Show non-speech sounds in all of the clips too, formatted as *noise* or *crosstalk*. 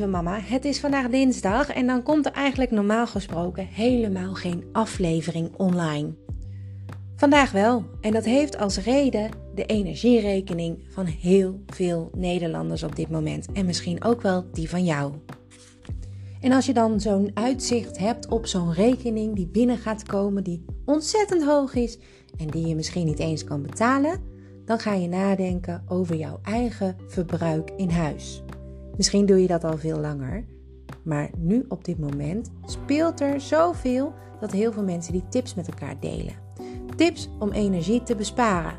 lieve mama, het is vandaag dinsdag en dan komt er eigenlijk normaal gesproken helemaal geen aflevering online. Vandaag wel, en dat heeft als reden de energierekening van heel veel Nederlanders op dit moment en misschien ook wel die van jou. En als je dan zo'n uitzicht hebt op zo'n rekening die binnen gaat komen, die ontzettend hoog is en die je misschien niet eens kan betalen, dan ga je nadenken over jouw eigen verbruik in huis. Misschien doe je dat al veel langer, maar nu op dit moment speelt er zoveel dat heel veel mensen die tips met elkaar delen. Tips om energie te besparen.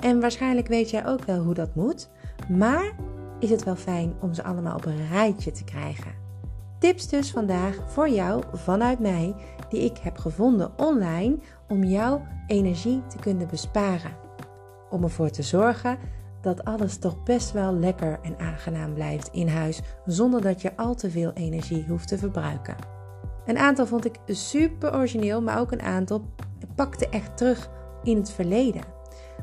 En waarschijnlijk weet jij ook wel hoe dat moet, maar is het wel fijn om ze allemaal op een rijtje te krijgen. Tips dus vandaag voor jou vanuit mij, die ik heb gevonden online om jouw energie te kunnen besparen. Om ervoor te zorgen dat alles toch best wel lekker en aangenaam blijft in huis, zonder dat je al te veel energie hoeft te verbruiken. Een aantal vond ik super origineel, maar ook een aantal pakte echt terug in het verleden.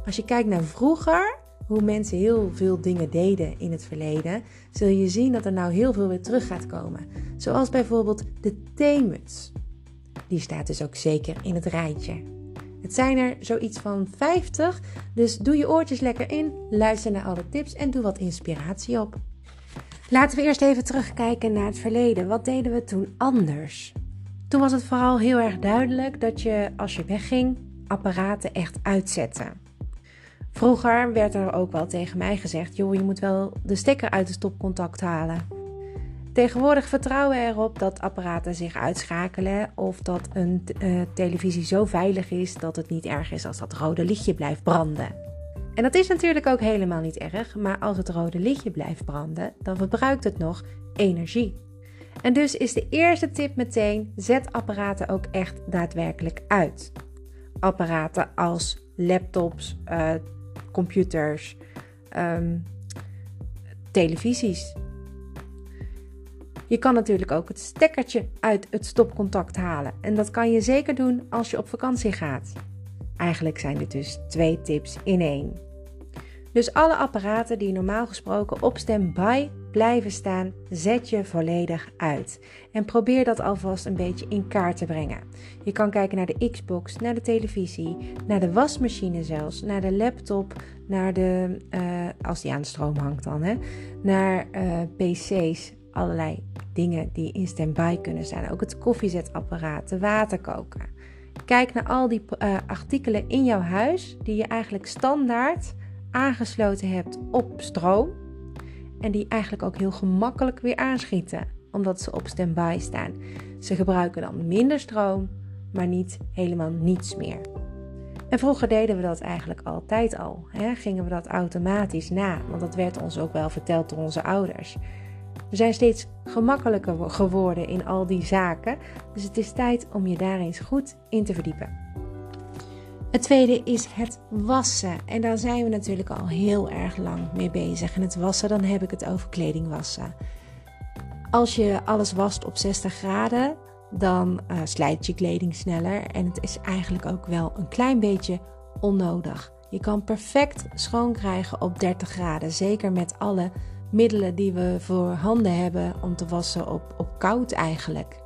Als je kijkt naar vroeger, hoe mensen heel veel dingen deden in het verleden, zul je zien dat er nou heel veel weer terug gaat komen. Zoals bijvoorbeeld de theemuts. Die staat dus ook zeker in het rijtje. Het zijn er zoiets van 50, dus doe je oortjes lekker in, luister naar alle tips en doe wat inspiratie op. Laten we eerst even terugkijken naar het verleden. Wat deden we toen anders? Toen was het vooral heel erg duidelijk dat je als je wegging apparaten echt uitzette. Vroeger werd er ook wel tegen mij gezegd: joh, je moet wel de stekker uit het stopcontact halen. Tegenwoordig vertrouwen we erop dat apparaten zich uitschakelen of dat een uh, televisie zo veilig is dat het niet erg is als dat rode lichtje blijft branden. En dat is natuurlijk ook helemaal niet erg, maar als het rode lichtje blijft branden, dan verbruikt het nog energie. En dus is de eerste tip meteen: zet apparaten ook echt daadwerkelijk uit. Apparaten als laptops, uh, computers, um, televisies. Je kan natuurlijk ook het stekkertje uit het stopcontact halen. En dat kan je zeker doen als je op vakantie gaat. Eigenlijk zijn dit dus twee tips in één. Dus alle apparaten die normaal gesproken op standby blijven staan, zet je volledig uit. En probeer dat alvast een beetje in kaart te brengen. Je kan kijken naar de Xbox, naar de televisie, naar de wasmachine zelfs, naar de laptop, naar de, uh, als die aan de stroom hangt dan, hè, naar uh, PC's, allerlei dingen die in standby kunnen staan. Ook het koffiezetapparaat, de waterkoker. Kijk naar al die uh, artikelen in jouw huis die je eigenlijk standaard aangesloten hebt op stroom. En die eigenlijk ook heel gemakkelijk weer aanschieten, omdat ze op standby staan. Ze gebruiken dan minder stroom, maar niet helemaal niets meer. En vroeger deden we dat eigenlijk altijd al. Hè? Gingen we dat automatisch na, want dat werd ons ook wel verteld door onze ouders. We zijn steeds gemakkelijker geworden in al die zaken, dus het is tijd om je daar eens goed in te verdiepen. Het tweede is het wassen. En daar zijn we natuurlijk al heel erg lang mee bezig. En het wassen, dan heb ik het over kledingwassen. Als je alles wast op 60 graden, dan uh, slijt je kleding sneller. En het is eigenlijk ook wel een klein beetje onnodig. Je kan perfect schoon krijgen op 30 graden. Zeker met alle middelen die we voor handen hebben om te wassen op, op koud eigenlijk.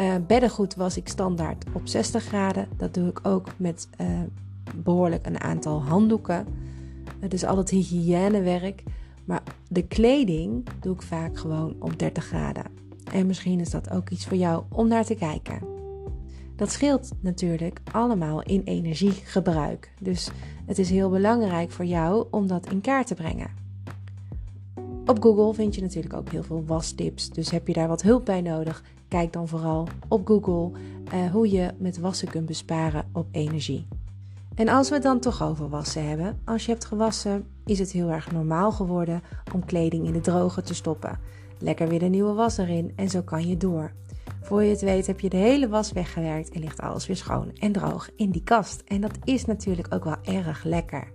Uh, beddengoed was ik standaard op 60 graden. Dat doe ik ook met uh, behoorlijk een aantal handdoeken. Dus al het hygiënewerk. Maar de kleding doe ik vaak gewoon op 30 graden. En misschien is dat ook iets voor jou om naar te kijken. Dat scheelt natuurlijk allemaal in energiegebruik. Dus het is heel belangrijk voor jou om dat in kaart te brengen. Op Google vind je natuurlijk ook heel veel wastips. Dus heb je daar wat hulp bij nodig? Kijk dan vooral op Google uh, hoe je met wassen kunt besparen op energie. En als we het dan toch over wassen hebben, als je hebt gewassen, is het heel erg normaal geworden om kleding in de droger te stoppen. Lekker weer de nieuwe was erin en zo kan je door. Voor je het weet heb je de hele was weggewerkt en ligt alles weer schoon en droog in die kast. En dat is natuurlijk ook wel erg lekker.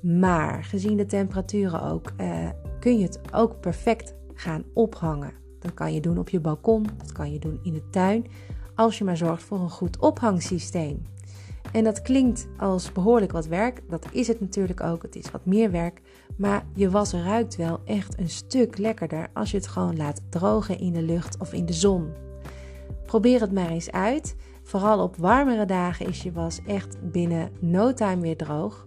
Maar gezien de temperaturen ook, uh, kun je het ook perfect gaan ophangen. Dat kan je doen op je balkon, dat kan je doen in de tuin, als je maar zorgt voor een goed ophangsysteem. En dat klinkt als behoorlijk wat werk. Dat is het natuurlijk ook. Het is wat meer werk. Maar je was ruikt wel echt een stuk lekkerder als je het gewoon laat drogen in de lucht of in de zon. Probeer het maar eens uit. Vooral op warmere dagen is je was echt binnen no time weer droog.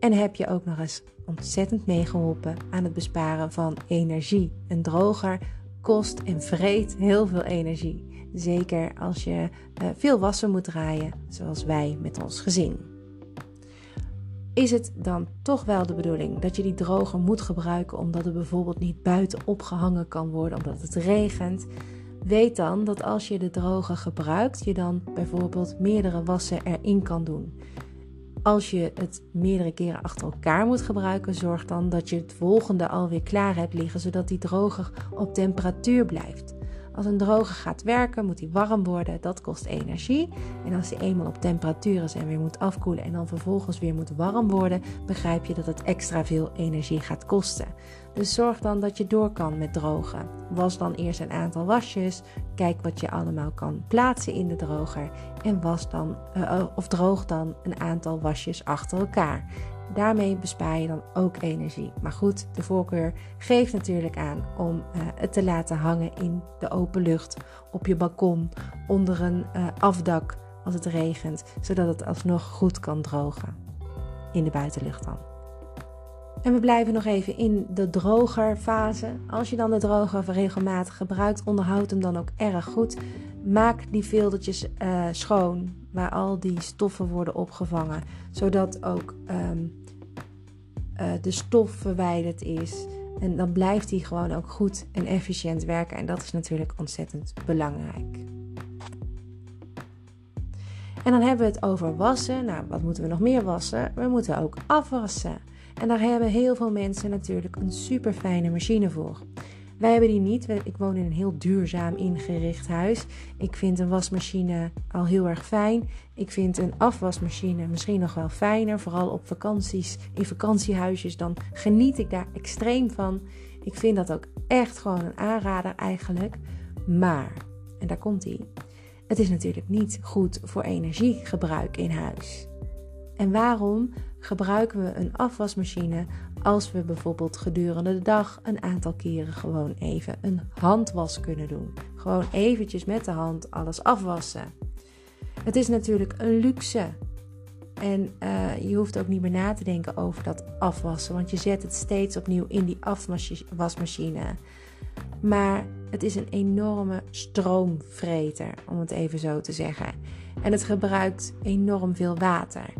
En heb je ook nog eens ontzettend meegeholpen aan het besparen van energie. Een droger kost en vreet heel veel energie. Zeker als je uh, veel wassen moet draaien, zoals wij met ons gezin. Is het dan toch wel de bedoeling dat je die droger moet gebruiken omdat het bijvoorbeeld niet buiten opgehangen kan worden omdat het regent? Weet dan dat als je de droger gebruikt, je dan bijvoorbeeld meerdere wassen erin kan doen. Als je het meerdere keren achter elkaar moet gebruiken, zorg dan dat je het volgende alweer klaar hebt liggen, zodat die droger op temperatuur blijft. Als een droger gaat werken, moet hij warm worden. Dat kost energie. En als hij eenmaal op temperatuur is en weer moet afkoelen en dan vervolgens weer moet warm worden, begrijp je dat het extra veel energie gaat kosten. Dus zorg dan dat je door kan met drogen. Was dan eerst een aantal wasjes. Kijk wat je allemaal kan plaatsen in de droger. En was dan, uh, of droog dan een aantal wasjes achter elkaar. Daarmee bespaar je dan ook energie. Maar goed, de voorkeur geeft natuurlijk aan om uh, het te laten hangen in de open lucht, op je balkon, onder een uh, afdak als het regent, zodat het alsnog goed kan drogen. In de buitenlucht dan. En we blijven nog even in de drogerfase. Als je dan de droger regelmatig gebruikt, onderhoud hem dan ook erg goed. Maak die filtertjes uh, schoon, waar al die stoffen worden opgevangen, zodat ook um, uh, de stof verwijderd is. En dan blijft hij gewoon ook goed en efficiënt werken. En dat is natuurlijk ontzettend belangrijk. En dan hebben we het over wassen. Nou, wat moeten we nog meer wassen? We moeten ook afwassen. En daar hebben heel veel mensen natuurlijk een super fijne machine voor. Wij hebben die niet. Ik woon in een heel duurzaam ingericht huis. Ik vind een wasmachine al heel erg fijn. Ik vind een afwasmachine misschien nog wel fijner. Vooral op vakanties, in vakantiehuisjes. Dan geniet ik daar extreem van. Ik vind dat ook echt gewoon een aanrader eigenlijk. Maar, en daar komt hij. Het is natuurlijk niet goed voor energiegebruik in huis. En waarom gebruiken we een afwasmachine als we bijvoorbeeld gedurende de dag een aantal keren gewoon even een handwas kunnen doen? Gewoon eventjes met de hand alles afwassen. Het is natuurlijk een luxe. En uh, je hoeft ook niet meer na te denken over dat afwassen, want je zet het steeds opnieuw in die afwasmachine. Maar het is een enorme stroomvreter, om het even zo te zeggen. En het gebruikt enorm veel water.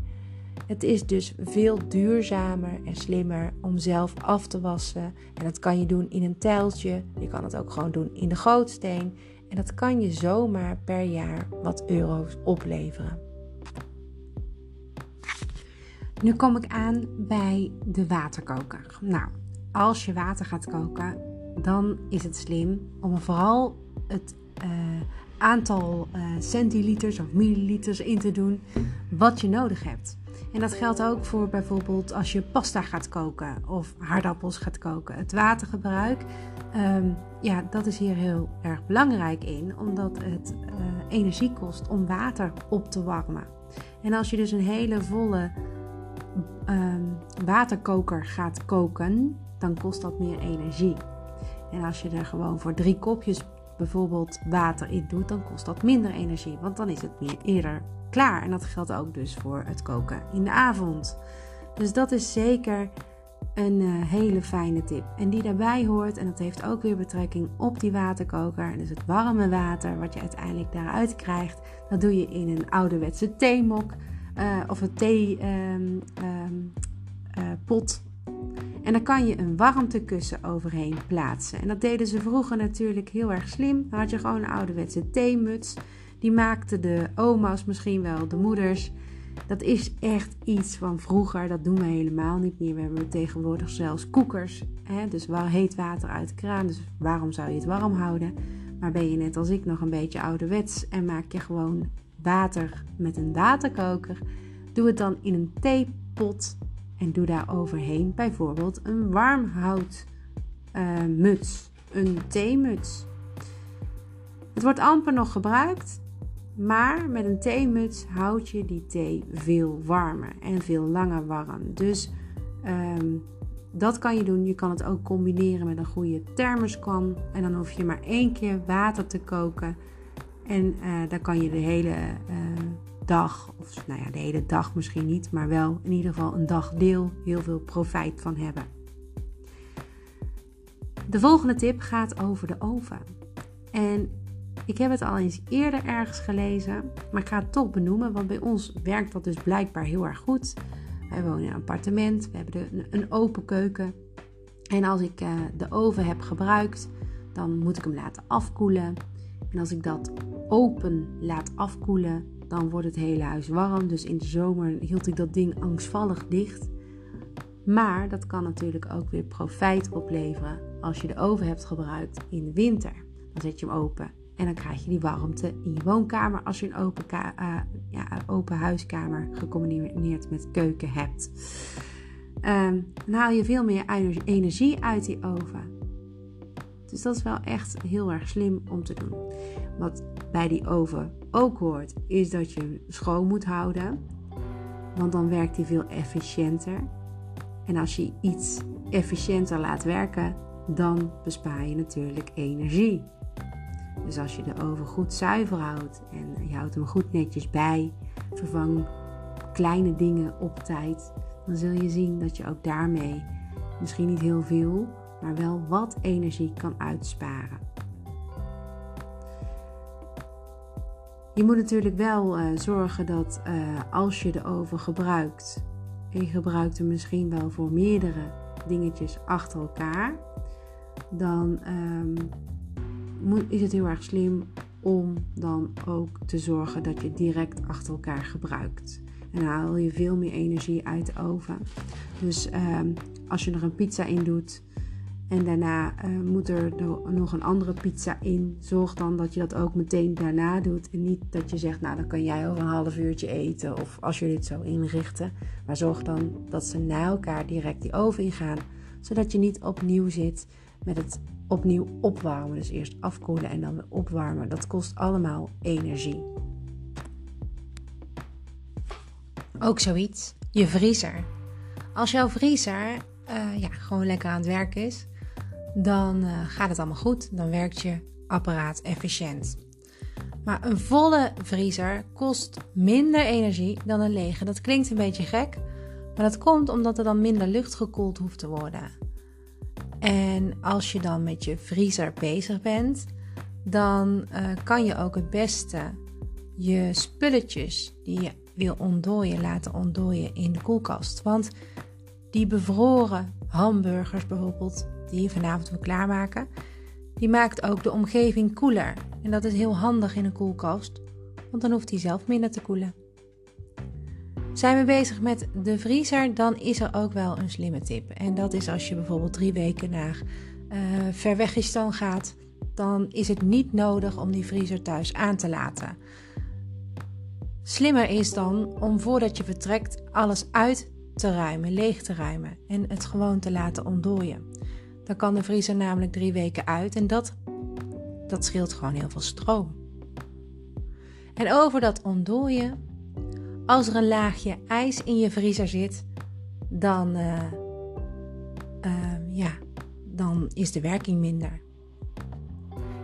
Het is dus veel duurzamer en slimmer om zelf af te wassen. En dat kan je doen in een tijltje. Je kan het ook gewoon doen in de gootsteen. En dat kan je zomaar per jaar wat euro's opleveren. Nu kom ik aan bij de waterkoker. Nou, als je water gaat koken, dan is het slim om vooral het uh, aantal uh, centiliters of milliliters in te doen wat je nodig hebt. En dat geldt ook voor bijvoorbeeld als je pasta gaat koken of aardappels gaat koken. Het watergebruik, um, ja, dat is hier heel erg belangrijk in, omdat het uh, energie kost om water op te warmen. En als je dus een hele volle um, waterkoker gaat koken, dan kost dat meer energie. En als je er gewoon voor drie kopjes bijvoorbeeld water in doet, dan kost dat minder energie, want dan is het meer eerder klaar. En dat geldt ook dus voor het koken in de avond. Dus dat is zeker een uh, hele fijne tip. En die daarbij hoort, en dat heeft ook weer betrekking op die waterkoker. Dus het warme water wat je uiteindelijk daaruit krijgt, dat doe je in een ouderwetse theemok uh, of een theepot. Um, um, uh, en dan kan je een warmtekussen overheen plaatsen. En dat deden ze vroeger natuurlijk heel erg slim. Dan had je gewoon een ouderwetse theemuts. Die maakten de oma's misschien wel, de moeders. Dat is echt iets van vroeger. Dat doen we helemaal niet meer. We hebben tegenwoordig zelfs koekers. Hè? Dus waar heet water uit de kraan. Dus waarom zou je het warm houden? Maar ben je net als ik nog een beetje ouderwets en maak je gewoon water met een waterkoker? Doe het dan in een theepot en doe daar overheen bijvoorbeeld een warmhout uh, muts, een theemuts. Het wordt amper nog gebruikt, Maar met een theemuts houd je die thee veel warmer en veel langer warm. Dus ehm, dat kan je doen. Je kan het ook combineren met een goede thermoskan. En dan hoef je maar één keer water te koken. En uh, daar kan je de hele uh, dag, of nou ja, de hele dag misschien niet, maar wel in ieder geval een dagdeel heel veel profijt van hebben. De volgende tip gaat over de oven. En ik heb het al eens eerder ergens gelezen, maar ik ga het toch benoemen, want bij ons werkt dat dus blijkbaar heel erg goed. Wij wonen in een appartement, we hebben een open keuken. En als ik uh, de oven heb gebruikt, dan moet ik hem laten afkoelen. En als ik dat open laat afkoelen, dan wordt het hele huis warm. Dus in de zomer hield ik dat ding angstvallig dicht. Maar dat kan natuurlijk ook weer profijt opleveren als je de oven hebt gebruikt in de winter. Dan zet je hem open en dan krijg je die warmte in je woonkamer als je een open, uh, ja, open huiskamer gecombineerd met keuken hebt. Um, dan haal je veel meer energie uit die oven. Dus dat is wel echt heel erg slim om te doen. Wat bij die oven ook hoort, is dat je hem schoon moet houden. Want dan werkt hij veel efficiënter. En als je iets efficiënter laat werken, dan bespaar je natuurlijk energie. Dus als je de oven goed zuiver houdt en je houdt hem goed netjes bij, vervang kleine dingen op tijd, dan zul je zien dat je ook daarmee misschien niet heel veel, maar wel wat energie kan uitsparen. Je moet natuurlijk wel uh, zorgen dat uh, als je de oven gebruikt, en je gebruikt hem misschien wel voor meerdere dingetjes achter elkaar, dan um, is het heel erg slim om dan ook te zorgen dat je direct achter elkaar gebruikt. En dan haal je veel meer energie uit de oven. Dus um, als je er een pizza in doet en daarna uh, moet er nog een andere pizza in, zorg dan dat je dat ook meteen daarna doet. En niet dat je zegt, nou dan kan jij over een half uurtje eten of als jullie het zo inrichten. Maar zorg dan dat ze na elkaar direct die oven ingaan, zodat je niet opnieuw zit met het opnieuw opwarmen. Dus eerst afkoelen en dan weer opwarmen. Dat kost allemaal energie. Ook zoiets, je vriezer. Als jouw vriezer uh, ja, gewoon lekker aan het werk is, dan uh, gaat het allemaal goed. Dan werkt je apparaat efficiënt. Maar een volle vriezer kost minder energie dan een lege. Dat klinkt een beetje gek, maar dat komt omdat er dan minder lucht gekoeld hoeft te worden. En als je dan met je vriezer bezig bent, dan uh, kan je ook het beste je spulletjes die je wil ontdooien laten ontdooien in de koelkast. Want die bevroren hamburgers bijvoorbeeld, die je vanavond wil klaarmaken, die maakt ook de omgeving koeler. En dat is heel handig in een koelkast, want dan hoeft hij zelf minder te koelen. Zijn we bezig met de vriezer, dan is er ook wel een slimme tip. En dat is als je bijvoorbeeld drie weken naar uh, gaat, dan is het niet nodig om die vriezer thuis aan te laten. Slimmer is dan om voordat je vertrekt alles uit te ruimen, leeg te ruimen en het gewoon te laten ontdooien. Dan kan de vriezer namelijk drie weken uit en dat, dat scheelt gewoon heel veel stroom. En over dat ontdooien als er een laagje ijs in je vriezer zit, dan, uh, uh, ja, dan is de werking minder.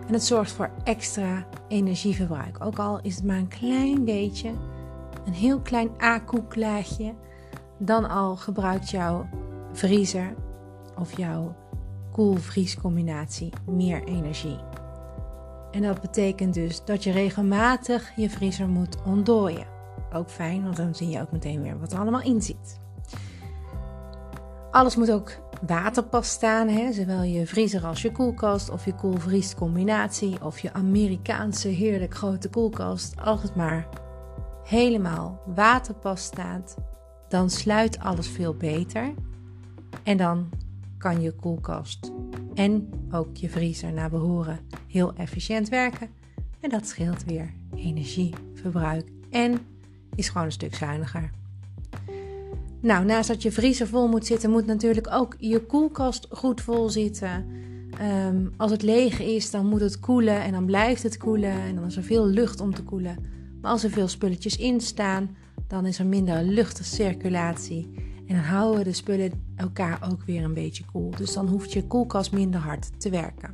En het zorgt voor extra energieverbruik. Ook al is het maar een klein beetje, een heel klein A-koeklaagje, dan al gebruikt jouw vriezer of jouw koel-vriescombinatie meer energie. En dat betekent dus dat je regelmatig je vriezer moet ontdooien. Ook fijn, want dan zie je ook meteen weer wat er allemaal in zit. Alles moet ook waterpas staan, hè? zowel je vriezer als je koelkast of je koelvries combinatie of je Amerikaanse heerlijk grote koelkast. Als het maar helemaal waterpas staat, dan sluit alles veel beter. En dan kan je koelkast en ook je vriezer naar behoren heel efficiënt werken. En dat scheelt weer energieverbruik en is gewoon een stuk zuiniger. Nou, naast dat je vriezer vol moet zitten, moet natuurlijk ook je koelkast goed vol zitten. Ehm, als het leeg is, dan moet het koelen en dan blijft het koelen en dan is er veel lucht om te koelen. Maar als er veel spulletjes in staan, dan is er minder luchtcirculatie. En dan houden de spullen elkaar ook weer een beetje koel. Dus dan hoeft je koelkast minder hard te werken.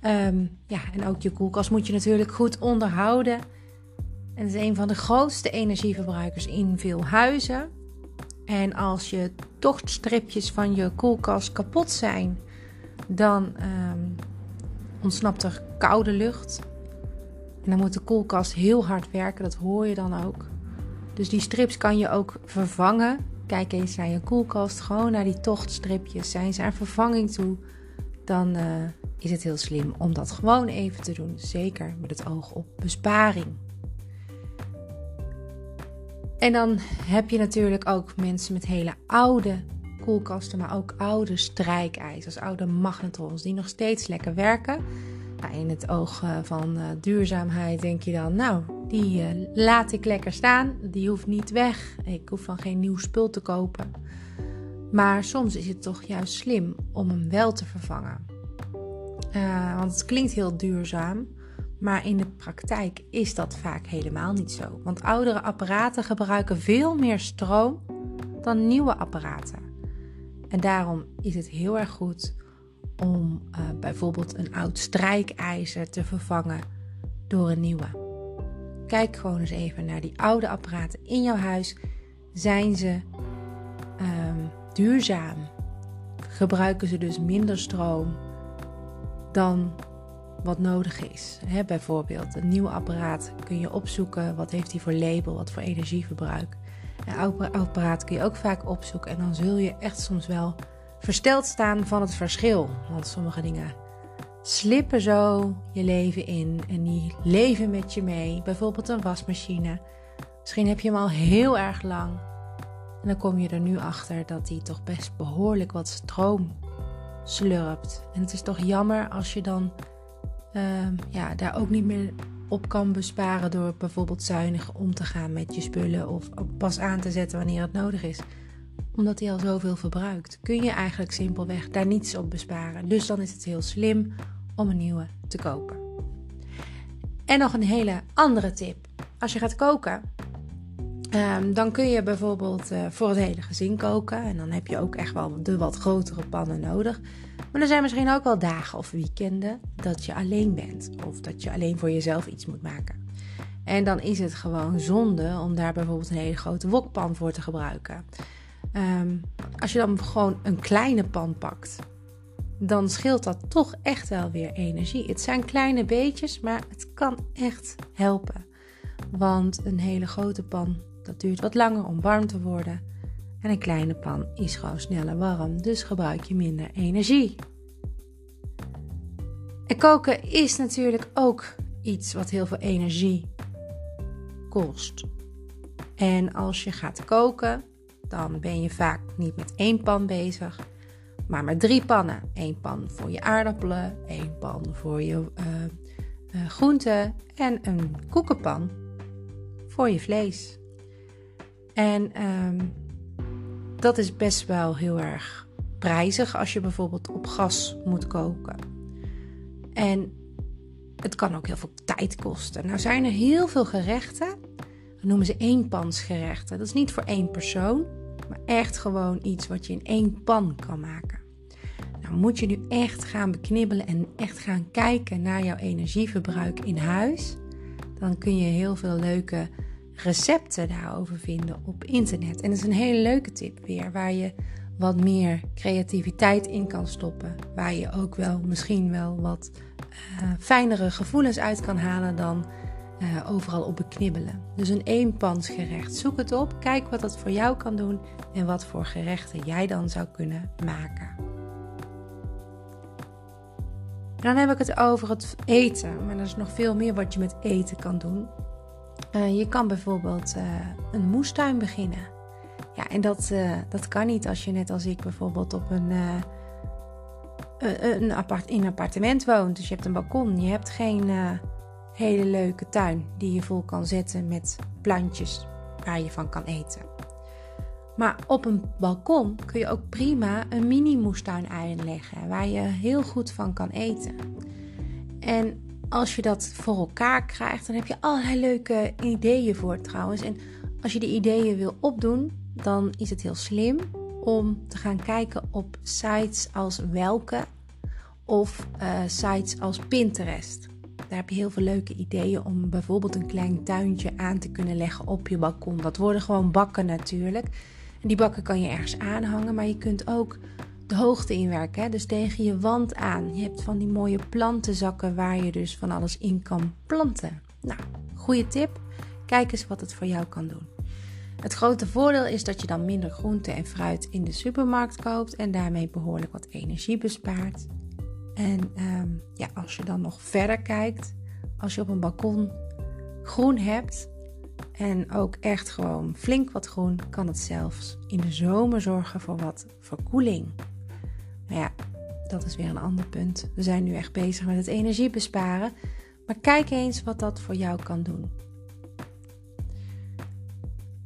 Ehm, ja, en ook je koelkast moet je natuurlijk goed onderhouden. En het is een van de grootste energieverbruikers in veel huizen. En als je tochtstripjes van je koelkast kapot zijn, dan um, ontsnapt er koude lucht. En dan moet de koelkast heel hard werken, dat hoor je dan ook. Dus die strips kan je ook vervangen. Kijk eens naar je koelkast, gewoon naar die tochtstripjes. Zijn ze aan vervanging toe? Dan uh, is het heel slim om dat gewoon even te doen. Zeker met het oog op besparing. En dan heb je natuurlijk ook mensen met hele oude koelkasten, maar ook oude strijkijzers, oude magnetrons die nog steeds lekker werken. In het oog eh, van uh, duurzaamheid denk je dan, nou, die uh, laat ik lekker staan. Die hoeft niet weg. Ik hoef van geen nieuw spul te kopen. Maar soms is het toch juist slim om hem wel te vervangen. want het klinkt heel duurzaam. Maar in de praktijk is dat vaak helemaal niet zo. Want oudere apparaten gebruiken veel meer stroom dan nieuwe apparaten. En daarom is het heel erg goed om uh, bijvoorbeeld een oud strijkijzer te vervangen door een nieuwe. Kijk gewoon eens even naar die oude apparaten in jouw huis. Zijn ze um, duurzaam? Gebruiken ze dus minder stroom dan wat nodig is. Bijvoorbeeld een nieuw apparaat kun je opzoeken. Wat heeft hij voor label? Wat voor energieverbruik? Een oud apparaat kun je ook vaak opzoeken. En dan zul je echt soms wel versteld staan van het verschil. Want sommige dingen slippen zo je leven in en die leven met je mee. Bijvoorbeeld een wasmachine. Misschien heb je hem al heel erg lang. En dan kom je er nu achter dat hij toch best behoorlijk wat stroom slurpt. En het is toch jammer als je dan uh, ja, daar ook niet meer op kan besparen door bijvoorbeeld zuinig om te gaan met je spullen of pas aan te zetten wanneer het nodig is. Omdat hij al zoveel verbruikt, kun je eigenlijk simpelweg daar niets op besparen. Dus dan is het heel slim om een nieuwe te kopen. En nog een hele andere tip. Als je gaat koken, um, dan kun je bijvoorbeeld uh, voor het hele gezin koken. En dan heb je ook echt wel de wat grotere pannen nodig. Maar er zijn misschien ook wel dagen of weekenden dat je alleen bent. Of dat je alleen voor jezelf iets moet maken. En dan is het gewoon zonde om daar bijvoorbeeld een hele grote wokpan voor te gebruiken. Um, als je dan gewoon een kleine pan pakt, dan scheelt dat toch echt wel weer energie. Het zijn kleine beetjes, maar het kan echt helpen. Want een hele grote pan, dat duurt wat langer om warm te worden. En een kleine pan is gewoon sneller warm, dus gebruik je minder energie. En koken is natuurlijk ook iets wat heel veel energie kost. En als je gaat koken, dan ben je vaak niet met één pan bezig, maar met drie pannen. Eén pan voor je aardappelen, één pan voor je uh, uh, groenten en een koekenpan voor je vlees. En um, dat is best wel heel erg prijzig als je bijvoorbeeld op gas moet koken. En het kan ook heel veel tijd kosten. Nou zijn er heel veel gerechten, dat noemen ze eenpansgerechten. Dat is niet voor één persoon, maar echt gewoon iets wat je in één pan kan maken. Nou moet je nu echt gaan beknibbelen en echt gaan kijken naar jouw energieverbruik in huis. Dan kun je heel veel leuke recepten daarover vinden op internet. En dat is een hele leuke tip weer, waar je wat meer creativiteit in kan stoppen. Waar je ook wel misschien wel wat uh, fijnere gevoelens uit kan halen dan uh, overal op beknibbelen. Dus een eenpansgerecht. Zoek het op, kijk wat dat voor jou kan doen en wat voor gerechten jij dan zou kunnen maken. dan heb ik het over het eten, maar er is nog veel meer wat je met eten kan doen. Uh, je kan bijvoorbeeld uh, een moestuin beginnen. Ja, en dat, dat kan niet als je net als ik bijvoorbeeld op een, een apart, in een appartement woont. Dus je hebt een balkon. Je hebt geen hele leuke tuin die je vol kan zetten met plantjes waar je van kan eten. Maar op een balkon kun je ook prima een mini moestuin aanleggen waar je heel goed van kan eten. En als je dat voor elkaar krijgt, dan heb je allerlei leuke ideeën voor trouwens. En als je die ideeën wil opdoen, dan is het heel slim om te gaan kijken op sites als welke of uh, sites als Pinterest. Daar heb je heel veel leuke ideeën om bijvoorbeeld een klein tuintje aan te kunnen leggen op je balkon. Dat worden gewoon bakken natuurlijk. En die bakken kan je ergens aanhangen, maar je kunt ook de hoogte inwerken. Dus tegen je wand aan. Je hebt van die mooie plantenzakken waar je dus van alles in kan planten. Nou, goede tip. Kijk eens wat het voor jou kan doen. Het grote voordeel is dat je dan minder groente en fruit in de supermarkt koopt en daarmee behoorlijk wat energie bespaart. En ehm, ja, als je dan nog verder kijkt, als je op een balkon groen hebt en ook echt gewoon flink wat groen, kan het zelfs in de zomer zorgen voor wat verkoeling. Nou ja, dat is weer een ander punt. We zijn nu echt bezig met het energie besparen. Maar kijk eens wat dat voor jou kan doen.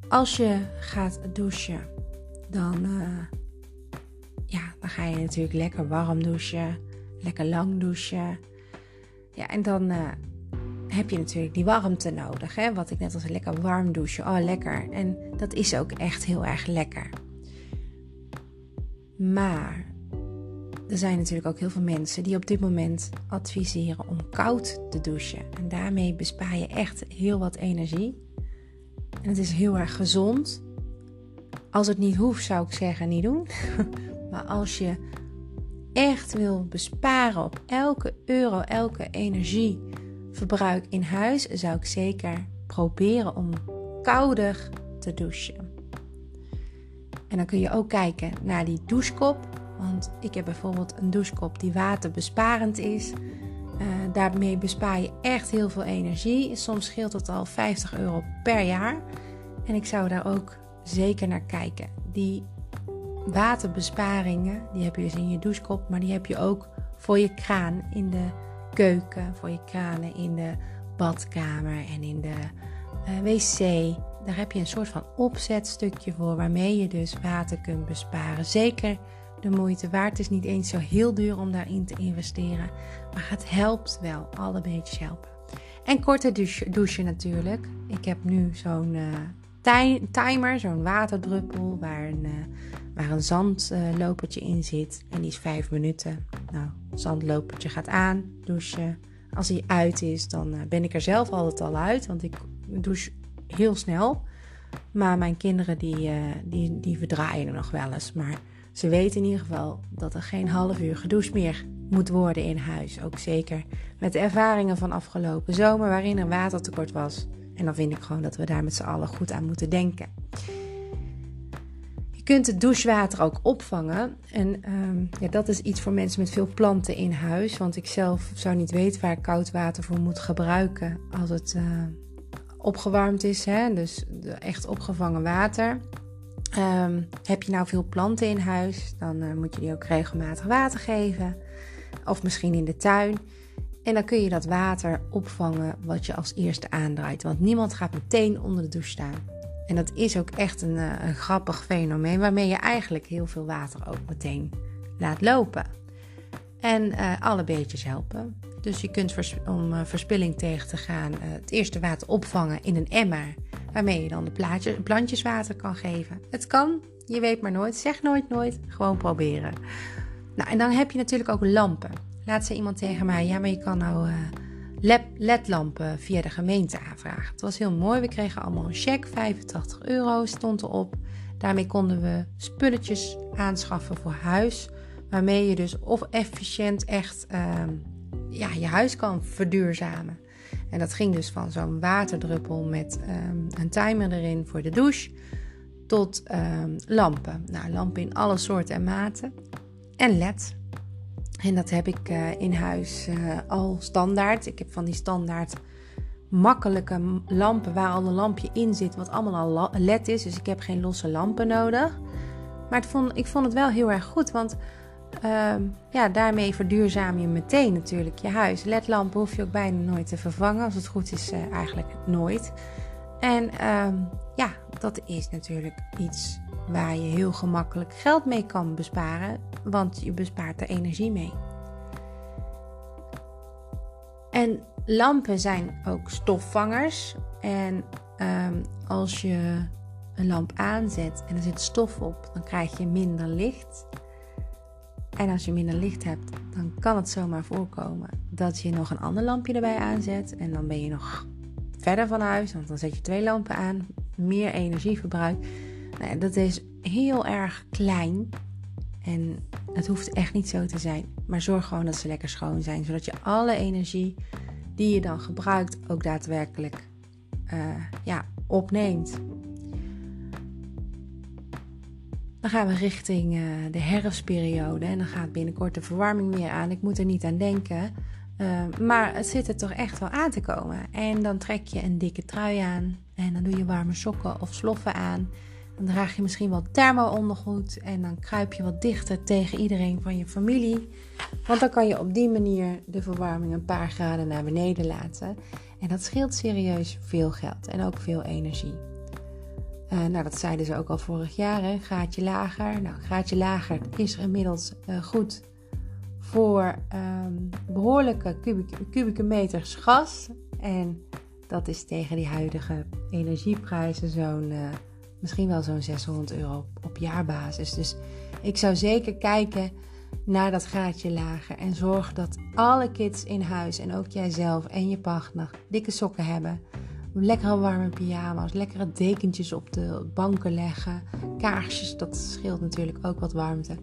Als je gaat douchen, dan, uh, ja, dan ga je natuurlijk lekker warm douchen, lekker lang douchen. Ja, en dan uh, heb je natuurlijk die warmte nodig. Hè? Wat ik net als lekker warm douchen. Oh, lekker. En dat is ook echt heel erg lekker. Maar er zijn natuurlijk ook heel veel mensen die op dit moment adviseren om koud te douchen. En daarmee bespaar je echt heel wat energie. En het is heel erg gezond. Als het niet hoeft, zou ik zeggen, niet doen. *laughs* maar als je echt wil besparen op elke euro, elke energieverbruik in huis, zou ik zeker proberen om kouder te douchen. En dan kun je ook kijken naar die douchekop. Want ik heb bijvoorbeeld een douchekop die waterbesparend is. Uh, daarmee bespaar je echt heel veel energie. Soms scheelt het al 50 euro per jaar. En ik zou daar ook zeker naar kijken. Die waterbesparingen, die heb je dus in je douchekop, maar die heb je ook voor je kraan in de keuken, voor je kranen in de badkamer en in de uh, wc. Daar heb je een soort van opzetstukje voor waarmee je dus water kunt besparen. Zeker de moeite waard. Het is niet eens zo heel duur om daarin te investeren. Maar het helpt wel. Alle beetjes helpen. En korte douche, douchen natuurlijk. Ik heb nu zo'n uh, timer, zo'n waterdruppel waar een, uh, waar een zandlopertje in zit. En die is vijf minuten. Nou, zandlopertje gaat aan, douchen. Als hij uit is, dan uh, ben ik er zelf altijd al uit. Want ik douche heel snel. Maar mijn kinderen die, die, die verdraaien er nog wel eens. Maar ze weten in ieder geval dat er geen half uur gedoucht meer moet worden in huis. Ook zeker met de ervaringen van afgelopen zomer waarin er watertekort was. En dan vind ik gewoon dat we daar met z'n allen goed aan moeten denken. Je kunt het douchewater ook opvangen. En um, ja, dat is iets voor mensen met veel planten in huis. Want ik zelf zou niet weten waar ik koud water voor moet gebruiken als het uh, opgewarmd is. Hè? Dus echt opgevangen water. Um, heb je nou veel planten in huis, dan uh, moet je die ook regelmatig water geven. Of misschien in de tuin. En dan kun je dat water opvangen wat je als eerste aandraait. Want niemand gaat meteen onder de douche staan. En dat is ook echt een, een grappig fenomeen waarmee je eigenlijk heel veel water ook meteen laat lopen. En uh, alle beetjes helpen. Dus je kunt om uh, verspilling tegen te gaan het eerste water opvangen in een emmer waarmee je dan de plantjes water kan geven. Het kan, je weet maar nooit. Zeg nooit nooit, gewoon proberen. Nou, en dan heb je natuurlijk ook lampen. Laat ze iemand tegen mij, ja, maar je kan nou uh, ledlampen via de gemeente aanvragen. Het was heel mooi, we kregen allemaal een cheque, 85 euro stond erop. Daarmee konden we spulletjes aanschaffen voor huis. Waarmee je dus of efficiënt echt uh, ja, je huis kan verduurzamen. En dat ging dus van zo'n waterdruppel met um, een timer erin voor de douche tot um, lampen. Nou, lampen in alle soorten en maten. En LED. En dat heb ik uh, in huis uh, al standaard. Ik heb van die standaard makkelijke lampen waar al een lampje in zit, wat allemaal al LED is. Dus ik heb geen losse lampen nodig. Maar vond, ik vond het wel heel erg goed, want uh, ja, daarmee verduurzaam je meteen natuurlijk je huis. LED-lampen hoef je ook bijna nooit te vervangen. Als het goed is, uh, eigenlijk nooit. En uh, ja, dat is natuurlijk iets waar je heel gemakkelijk geld mee kan besparen. Want je bespaart er energie mee. En lampen zijn ook stofvangers. En ehm, als je een lamp aanzet en er zit stof op, dan krijg je minder licht. En als je minder licht hebt, dan kan het zomaar voorkomen dat je nog een ander lampje erbij aanzet. En dan ben je nog verder van huis, want dan zet je twee lampen aan, meer energieverbruik. Nou dat is heel erg klein. En het hoeft echt niet zo te zijn. Maar zorg gewoon dat ze lekker schoon zijn, zodat je alle energie die je dan gebruikt ook daadwerkelijk uh, ja, opneemt. Dan gaan we richting uh, de herfstperiode en dan gaat binnenkort de verwarming weer aan. Ik moet er niet aan denken. Uh, maar het zit er toch echt wel aan te komen. En dan trek je een dikke trui aan. En dan doe je warme sokken of sloffen aan. Dan draag je misschien wel thermo-ondergoed. En dan kruip je wat dichter tegen iedereen van je familie. Want dan kan je op die manier de verwarming een paar graden naar beneden laten. En dat scheelt serieus veel geld en ook veel energie. Uh, nou, dat zeiden ze ook al vorig jaar, hè? graadje lager. Nou, graadje lager is inmiddels uh, goed voor um, behoorlijke kubieke, kubieke meters gas. En dat is tegen die huidige energieprijzen zo'n, uh, misschien wel zo'n 600 euro op, jaarbasis. Dus ik zou zeker kijken naar dat graadje lager. En zorg dat alle kids in huis en ook jijzelf en je partner dikke sokken hebben. Lekkere warme pyjama's, lekkere dekentjes op de banken leggen. Kaarsjes, dat scheelt natuurlijk ook wat warmte.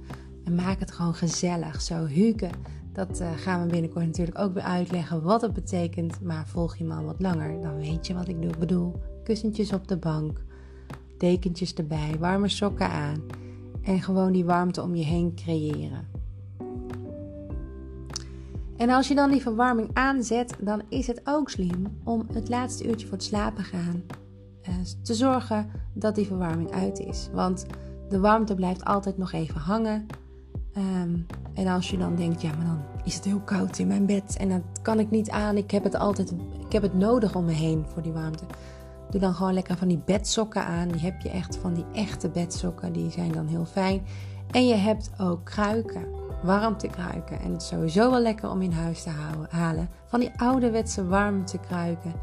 En maak het gewoon gezellig. Zo huken, dat uh, gaan we binnenkort natuurlijk ook weer uitleggen wat het betekent. Maar volg je man wat langer, dan weet je wat ik bedoel. Kussentjes op de bank, dekentjes erbij, warme sokken aan. En gewoon die warmte om je heen creëren. En als je dan die verwarming aanzet, dan is het ook slim om het laatste uurtje voor het slapen gaan uh, te zorgen dat die verwarming uit is. Want de warmte blijft altijd nog even hangen. Um, en als je dan denkt, ja, maar dan is het heel koud in mijn bed en dat kan ik niet aan. Ik heb het altijd, ik heb het nodig om me heen voor die warmte. Doe dan gewoon lekker van die bedsokken aan. Die heb je echt van die echte bedsokken, die zijn dan heel fijn. En je hebt ook kruiken, warmtekruiken. En het is sowieso wel lekker om in huis te halen. Van die ouderwetse warmtekruiken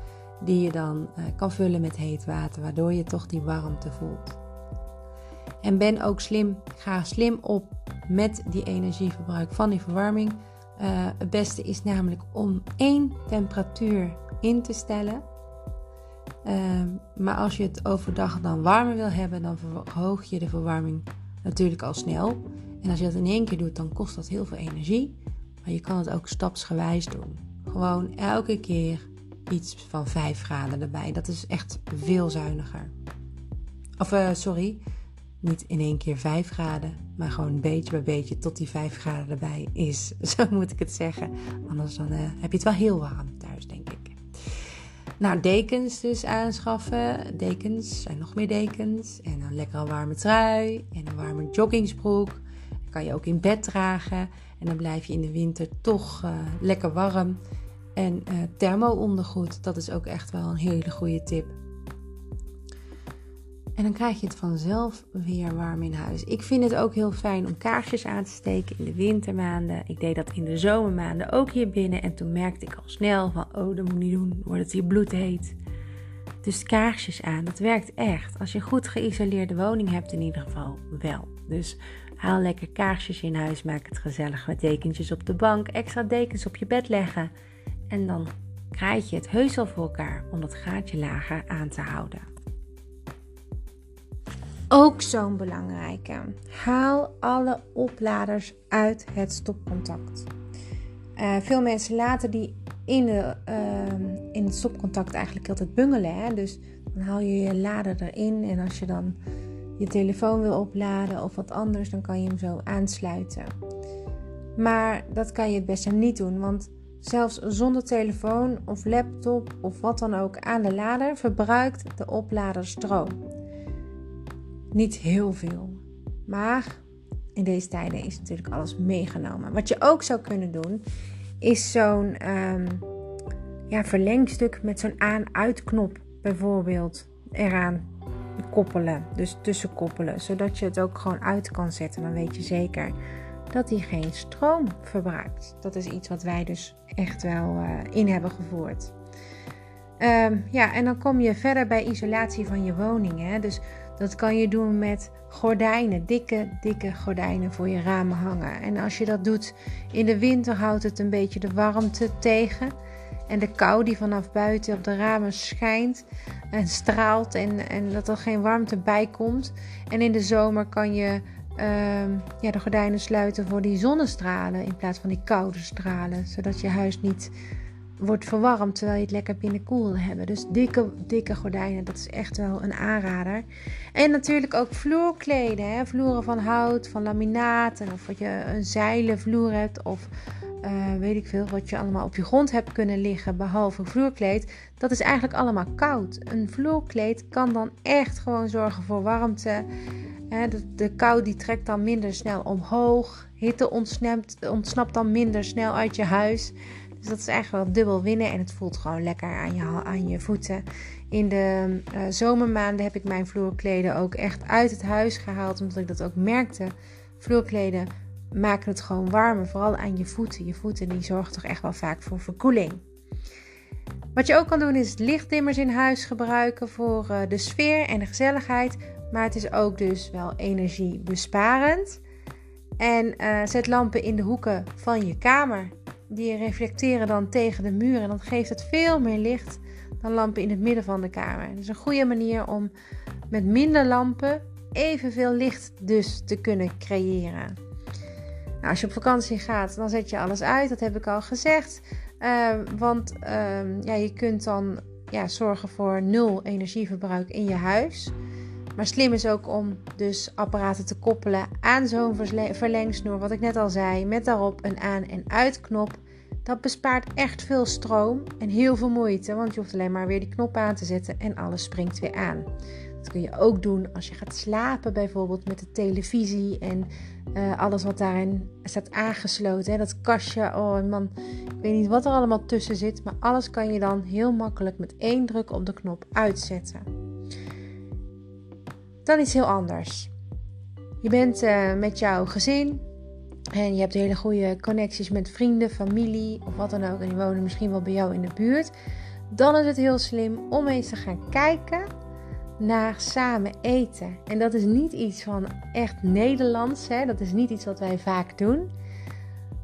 die je dan uh, kan vullen met heet water, waardoor je toch die warmte voelt. En ben ook slim, ga slim op met die energieverbruik van die verwarming. Uh, het beste is namelijk om één temperatuur in te stellen. Uh, maar als je het overdag dan warmer wil hebben, dan verhoog je de verwarming natuurlijk al snel. En als je dat in één keer doet, dan kost dat heel veel energie. Maar je kan het ook stapsgewijs doen. Gewoon elke keer iets van 5 graden erbij. Dat is echt veel zuiniger. Of uh, sorry, niet in één keer 5 graden, maar gewoon beetje bij beetje tot die 5 graden erbij is. *laughs* Zo moet ik het zeggen. Anders dan, uh, heb je het wel heel warm. Nou, dekens dus aanschaffen. Dekens, zijn nog meer dekens. En een lekkere warme trui en een warme joggingsbroek. Dat kan je ook in bed dragen. En dan blijf je in de winter toch uh, lekker warm. En uh, thermo-ondergoed, dat is ook echt wel een hele goede tip. En dan krijg je het vanzelf weer warm in huis. Ik vind het ook heel fijn om kaarsjes aan te steken in de wintermaanden. Ik deed dat in de zomermaanden ook hier binnen. En toen merkte ik al snel van, oh dat moet niet doen, wordt het hier bloedheet. Dus kaarsjes aan, dat werkt echt. Als je een goed geïsoleerde woning hebt in ieder geval wel. Dus haal lekker kaarsjes in huis, maak het gezellig met dekentjes op de bank, extra dekens op je bed leggen. En dan krijg je het heus wel voor elkaar om dat gaatje lager aan te houden. Ook zo'n belangrijke. Haal alle opladers uit het stopcontact. Uh, veel mensen laten die in, de, uh, in het stopcontact eigenlijk altijd bungelen. Hè? Dus dan haal je je lader erin en als je dan je telefoon wil opladen of wat anders, dan kan je hem zo aansluiten. Maar dat kan je het beste niet doen, want zelfs zonder telefoon of laptop of wat dan ook aan de lader verbruikt de oplader stroom. Niet heel veel. Maar in deze tijden is natuurlijk alles meegenomen. Wat je ook zou kunnen doen, is zo'n um, ja, verlengstuk met zo'n aan-uitknop bijvoorbeeld eraan koppelen. Dus tussenkoppelen. Zodat je het ook gewoon uit kan zetten. Dan weet je zeker dat die geen stroom verbruikt. Dat is iets wat wij dus echt wel uh, in hebben gevoerd. Um, ja, en dan kom je verder bij isolatie van je woning. Hè? Dus dat kan je doen met gordijnen, dikke, dikke gordijnen voor je ramen hangen. En als je dat doet in de winter, houdt het een beetje de warmte tegen. En de kou die vanaf buiten op de ramen schijnt en straalt en, en dat er geen warmte bij komt. En in de zomer kan je uh, ja, de gordijnen sluiten voor die zonnestralen in plaats van die koude stralen. Zodat je huis niet wordt verwarmd terwijl je het lekker binnenkoel wil hebben. Dus dikke, dikke gordijnen, dat is echt wel een aanrader. En natuurlijk ook vloerkleden. Hè? Vloeren van hout, van laminaat. of wat je een zeilen vloer hebt. Of uh, weet ik veel, wat je allemaal op je grond hebt kunnen liggen. Behalve vloerkleed. Dat is eigenlijk allemaal koud. Een vloerkleed kan dan echt gewoon zorgen voor warmte. De, de kou die trekt dan minder snel omhoog. Hitte ontsnapt dan minder snel uit je huis. Dus dat is eigenlijk wel dubbel winnen en het voelt gewoon lekker aan je, aan je voeten. In de uh, zomermaanden heb ik mijn vloerkleden ook echt uit het huis gehaald, omdat ik dat ook merkte. Vloerkleden maken het gewoon warmer, vooral aan je voeten. Je voeten die zorgen toch echt wel vaak voor verkoeling. Wat je ook kan doen is lichtdimmers in huis gebruiken voor uh, de sfeer en de gezelligheid. Maar het is ook dus wel energiebesparend. En uh, zet lampen in de hoeken van je kamer die reflecteren dan tegen de muur en dan geeft het veel meer licht dan lampen in het midden van de kamer. Is een goede manier om met minder lampen evenveel licht dus te kunnen creëren. Nou, als je op vakantie gaat, dan zet je alles uit. Dat heb ik al gezegd. Uh, want uh, ja, je kunt dan ja, zorgen voor nul energieverbruik in je huis. Maar slim is ook om dus apparaten te koppelen aan zo'n verlengsnoer, wat ik net al zei, met daarop een aan- en uitknop. Dat bespaart echt veel stroom en heel veel moeite, want je hoeft alleen maar weer die knop aan te zetten en alles springt weer aan. Dat kun je ook doen als je gaat slapen, bijvoorbeeld met de televisie en uh, alles wat daarin staat aangesloten. Hè? Dat kastje, oh man, ik weet niet wat er allemaal tussen zit, maar alles kan je dan heel makkelijk met één druk op de knop uitzetten. Dan iets heel anders. Je bent uh, met jouw gezin en je hebt hele goede connecties met vrienden, familie of wat dan ook. En die wonen misschien wel bij jou in de buurt. Dan is het heel slim om eens te gaan kijken naar samen eten. En dat is niet iets van echt Nederlands. Hè? Dat is niet iets wat wij vaak doen.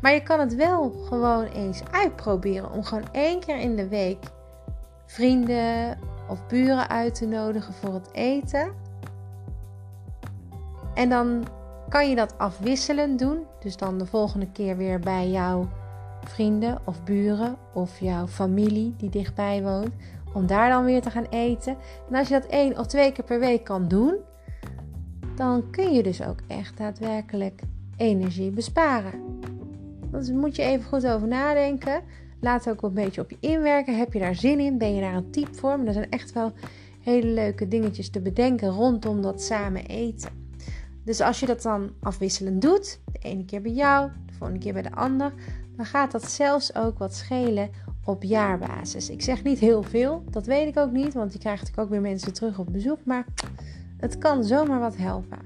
Maar je kan het wel gewoon eens uitproberen om gewoon één keer in de week vrienden of buren uit te nodigen voor het eten. En dan kan je dat afwisselend doen. Dus dan de volgende keer weer bij jouw vrienden of buren of jouw familie die dichtbij woont. Om daar dan weer te gaan eten. En als je dat één of twee keer per week kan doen, dan kun je dus ook echt daadwerkelijk energie besparen. Dus moet je even goed over nadenken. Laat ook een beetje op je inwerken. Heb je daar zin in? Ben je daar een type voor? Maar er zijn echt wel hele leuke dingetjes te bedenken rondom dat samen eten. Dus als je dat dan afwisselend doet, de ene keer bij jou, de volgende keer bij de ander, dan gaat dat zelfs ook wat schelen op jaarbasis. Ik zeg niet heel veel, dat weet ik ook niet, want je krijgt natuurlijk ook weer mensen terug op bezoek, maar het kan zomaar wat helpen.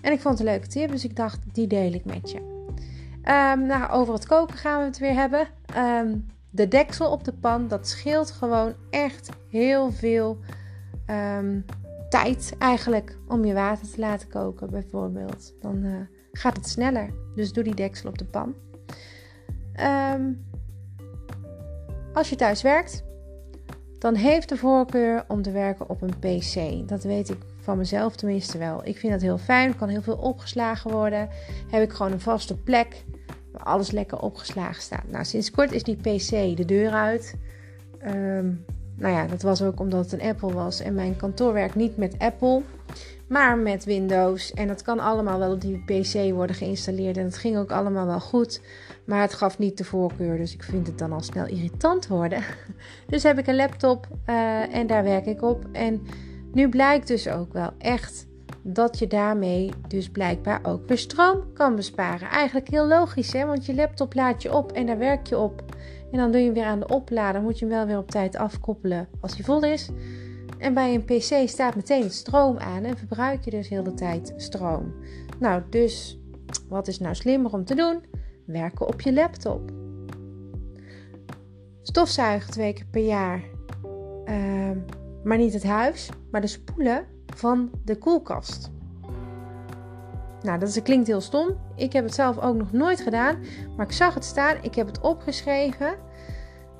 En ik vond het een leuke tip, dus ik dacht, die deel ik met je. Um, nou, over het koken gaan we het weer hebben. Ehm, de deksel op de pan, dat scheelt gewoon echt heel veel um, tijd eigenlijk om je water te laten koken, bijvoorbeeld. Dan uh, gaat het sneller. Dus doe die deksel op de pan. Um, als je thuis werkt, dan heeft de voorkeur om te werken op een PC. Dat weet ik van mezelf tenminste wel. Ik vind dat heel fijn. Kan heel veel opgeslagen worden. Heb ik gewoon een vaste plek waar alles lekker opgeslagen staat. Nou, sinds kort is die PC de deur uit. Um, nou ja, dat was ook omdat het een Apple was en mijn kantoor werkt niet met Apple, maar met Windows. En dat kan allemaal wel op die PC worden geïnstalleerd en het ging ook allemaal wel goed. Maar het gaf niet de voorkeur, dus ik vind het dan al snel irritant worden. *laughs* Dus heb ik een laptop uh, en daar werk ik op. En nu blijkt dus ook wel echt dat je daarmee dus blijkbaar ook weer stroom kan besparen. Eigenlijk heel logisch, hè? want je laptop laat je op en daar werk je op. En dan doe je hem weer aan de oplader. Moet je hem wel weer op tijd afkoppelen als hij vol is. En bij een PC staat meteen stroom aan en verbruik je dus heel de tijd stroom. Nou, dus Wat is nou slimmer om te doen? Werken op je laptop. Stofzuigen twee keer per jaar. Ehm, maar niet het huis, maar de spoelen van de koelkast. Nou, dat klinkt heel stom. Ik heb het zelf ook nog nooit gedaan. Maar ik zag het staan. Ik heb het opgeschreven.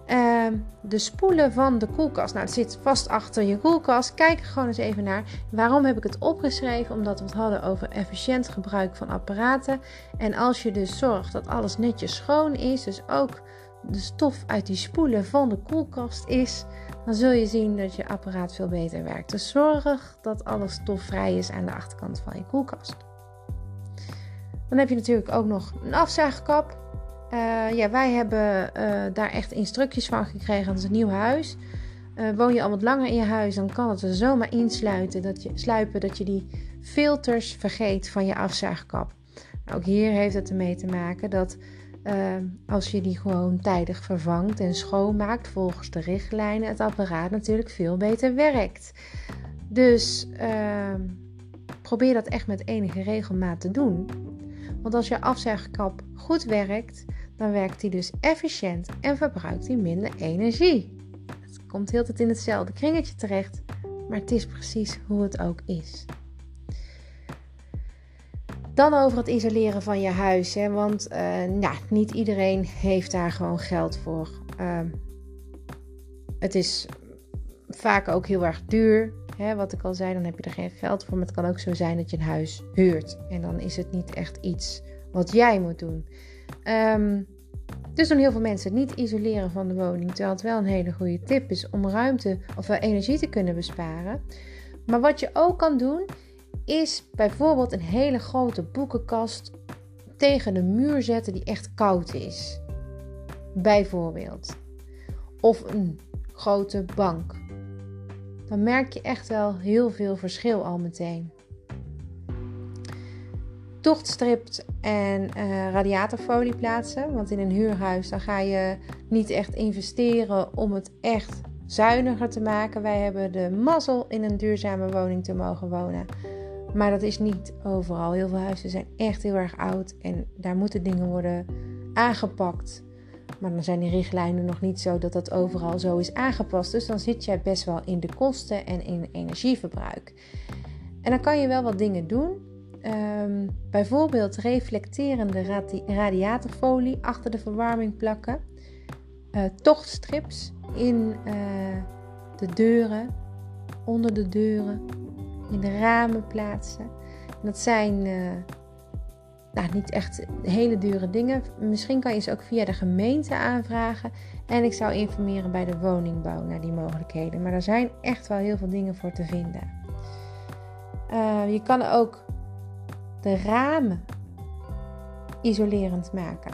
Ehm, de spoelen van de koelkast. Nou, het zit vast achter je koelkast. Kijk er gewoon eens even naar. Waarom heb ik het opgeschreven? Omdat we het hadden over efficiënt gebruik van apparaten. En als je dus zorgt dat alles netjes schoon is, dus ook de stof uit die spoelen van de koelkast is, dan zul je zien dat je apparaat veel beter werkt. Dus zorg dat alles stofvrij is aan de achterkant van je koelkast. Dan heb je natuurlijk ook nog een afzuigkap. Uh, ja, wij hebben uh, daar echt instructies van gekregen. Dat is een nieuw huis. Uh, woon je al wat langer in je huis, dan kan het er zomaar insluiten dat je, sluipen dat je die filters vergeet van je afzuigkap. Nou, ook hier heeft het ermee te maken dat als je die gewoon tijdig vervangt en schoonmaakt volgens de richtlijnen, het apparaat natuurlijk veel beter werkt. Dus probeer dat echt met enige regelmaat te doen. Want als je afzuigkap goed werkt, dan werkt die dus efficiënt en verbruikt die minder energie. Het komt heel tijd in hetzelfde kringetje terecht, maar het is precies hoe het ook is. Dan over het isoleren van je huis. Hè? Want uh, niet iedereen heeft daar gewoon geld voor. Uh, het is vaak ook heel erg duur. Hè? Wat ik al zei, dan heb je er geen geld voor. Maar het kan ook zo zijn dat je een huis huurt. En dan is het niet echt iets wat jij moet doen. Um, dus doen heel veel mensen niet isoleren van de woning. Terwijl het wel een hele goede tip is om ruimte of energie te kunnen besparen. Maar wat je ook kan doen, is bijvoorbeeld een hele grote boekenkast tegen de muur zetten die echt koud is. Bijvoorbeeld. Of een grote bank. Dan merk je echt wel heel veel verschil al meteen tochtstript en uh, radiatorfolie plaatsen. Want in een huurhuis dan ga je niet echt investeren om het echt zuiniger te maken. Wij hebben de mazzel in een duurzame woning te mogen wonen. Maar dat is niet overal. Heel veel huizen zijn echt heel erg oud en daar moeten dingen worden aangepakt. Maar dan zijn die richtlijnen nog niet zo dat dat overal zo is aangepast. Dus dan zit jij best wel in de kosten en in energieverbruik. En dan kan je wel wat dingen doen. Um, bijvoorbeeld reflecterende radi radiatorfolie achter de verwarming plakken. Uh, tochtstrips in uh, de deuren, onder de deuren, in de ramen plaatsen. En dat zijn uh, nou, niet echt hele dure dingen. Misschien kan je ze ook via de gemeente aanvragen. En ik zou informeren bij de woningbouw naar die mogelijkheden. Maar er zijn echt wel heel veel dingen voor te vinden. je kan ook de ramen isolerend maken.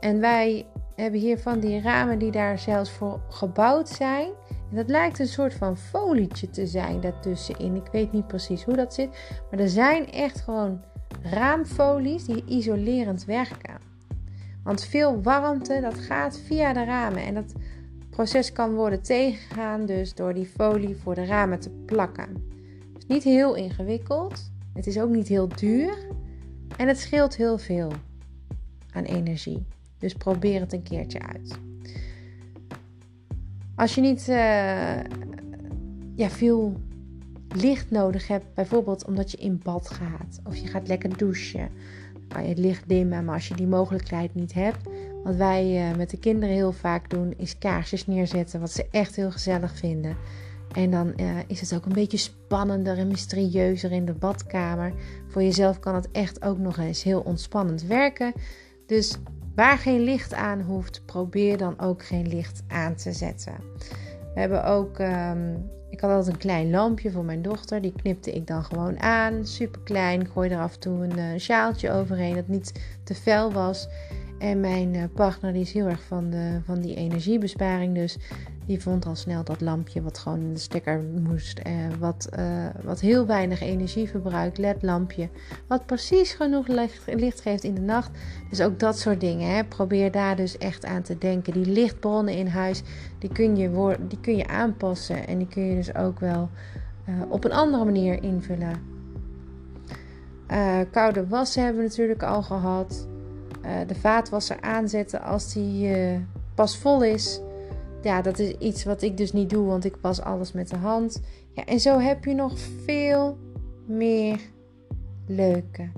En wij hebben hier van die ramen die daar zelfs voor gebouwd zijn. En dat lijkt een soort van folietje te zijn daartussenin. Ik weet niet precies hoe dat zit. Maar er zijn echt gewoon raamfolies die isolerend werken. Want veel warmte, dat gaat via de ramen. En dat proces kan worden tegengegaan dus door die folie voor de ramen te plakken. is niet heel ingewikkeld. Het is ook niet heel duur en het scheelt heel veel aan energie. Dus probeer het een keertje uit. Als je niet uh, ja, veel licht nodig hebt, bijvoorbeeld omdat je in bad gaat of je gaat lekker douchen, kan je het licht dimmen. Maar als je die mogelijkheid niet hebt, wat wij uh, met de kinderen heel vaak doen, is kaarsjes neerzetten, wat ze echt heel gezellig vinden. En dan uh, is het ook een beetje spannender en mysterieuzer in de badkamer. Voor jezelf kan het echt ook nog eens heel ontspannend werken. Dus waar geen licht aan hoeft, probeer dan ook geen licht aan te zetten. We hebben ook, um, ik had altijd een klein lampje voor mijn dochter. Die knipte ik dan gewoon aan. Super klein. Gooi er af en toe een uh, sjaaltje overheen dat niet te fel was. En mijn uh, partner die is heel erg van, de, van die energiebesparing. Dus die vond al snel dat lampje wat gewoon in de stekker moest. Eh, wat, uh, wat heel weinig energie verbruikt. LED-lampje. Wat precies genoeg licht, geeft in de nacht. Dus ook dat soort dingen. Hè. Probeer daar dus echt aan te denken. Die lichtbronnen in huis, die kun je, die kun je aanpassen. En die kun je dus ook wel uh, op een andere manier invullen. Koude wassen hebben we natuurlijk al gehad. De vaatwasser aanzetten als die pas vol is. Ja, dat is iets wat ik dus niet doe, want ik was alles met de hand. Ja, en zo heb je nog veel meer leuke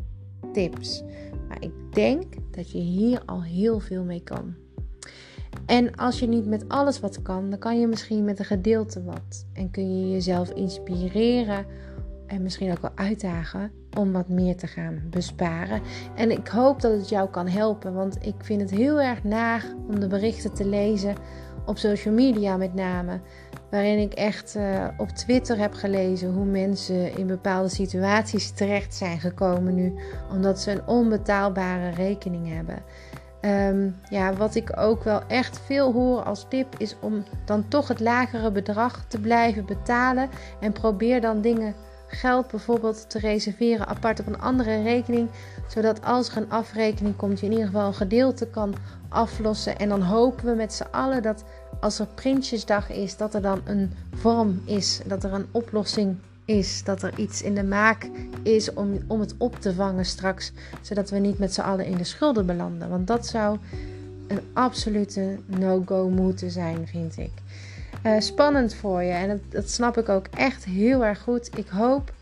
tips. Maar ik denk dat je hier al heel veel mee kan. En als je niet met alles wat kan, dan kan je misschien met een gedeelte wat. En kun je jezelf inspireren en misschien ook wel uitdagen om wat meer te gaan besparen. En ik hoop dat het jou kan helpen, want ik vind het heel erg naar om de berichten te lezen op social media met name. Waarin ik echt uh, op Twitter heb gelezen hoe mensen in bepaalde situaties terecht zijn gekomen nu, omdat ze een onbetaalbare rekening hebben. Um, ja, wat ik ook wel echt veel hoor als tip is om dan toch het lagere bedrag te blijven betalen en probeer dan dingen geld bijvoorbeeld te reserveren apart op een andere rekening. Zodat als er een afrekening komt, je in ieder geval een gedeelte kan aflossen. En dan hopen we met z'n allen dat als er Prinsjesdag is, dat er dan een vorm is. Dat er een oplossing is. Dat er iets in de maak is om, om het op te vangen straks. Zodat we niet met z'n allen in de schulden belanden. Want dat zou een absolute no-go moeten zijn, vind ik. Uh, spannend voor je. En dat, dat, snap ik ook echt heel erg goed. Ik hoop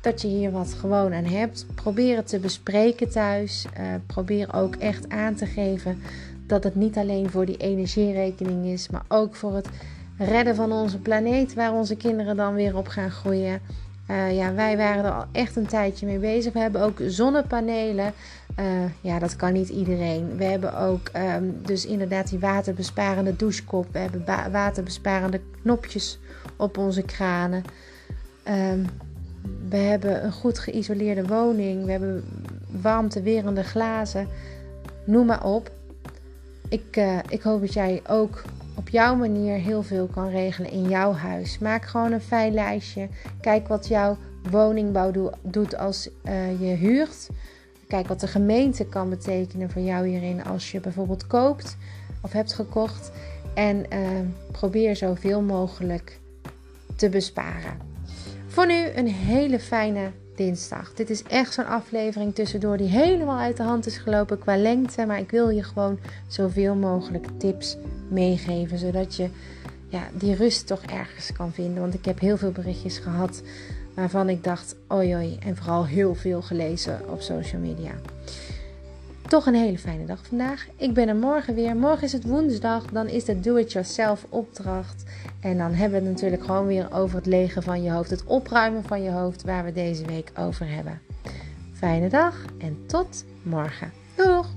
dat je hier wat gewoon aan hebt. Probeer het te bespreken thuis. Uh, probeer ook echt aan te geven dat het niet alleen voor die energierekening is, maar ook voor het redden van onze planeet, waar onze kinderen dan weer op gaan groeien. Uh, ja, wij waren er al echt een tijdje mee bezig. We hebben ook zonnepanelen. Uh, ja, dat kan niet iedereen. We hebben ook um, dus inderdaad die waterbesparende douchekop. We hebben waterbesparende knopjes op onze kranen. Um, we hebben een goed geïsoleerde woning. We hebben warmtewerende glazen. Noem maar op. Ik, uh, ik hoop dat jij ook op jouw manier heel veel kan regelen in jouw huis. Maak gewoon een fijn lijstje. Kijk wat jouw woningbouw doet als uh, je huurt. Kijk wat de gemeente kan betekenen voor jou hierin als je bijvoorbeeld koopt of hebt gekocht. En uh, probeer zoveel mogelijk te besparen. Voor nu een hele fijne dinsdag. Dit is echt zo'n aflevering tussendoor die helemaal uit de hand is gelopen qua lengte. Maar ik wil je gewoon zoveel mogelijk tips meegeven. Zodat je ja, die rust toch ergens kan vinden. Want ik heb heel veel berichtjes gehad waarvan ik dacht, oi oi. En vooral heel veel gelezen op social media. Toch een hele fijne dag vandaag. Ik ben er morgen weer. Morgen is het woensdag. Dan is de do-it-yourself opdracht. En dan hebben we het natuurlijk gewoon weer over het legen van je hoofd. Het opruimen van je hoofd waar we deze week over hebben. Fijne dag en tot morgen. Doeg!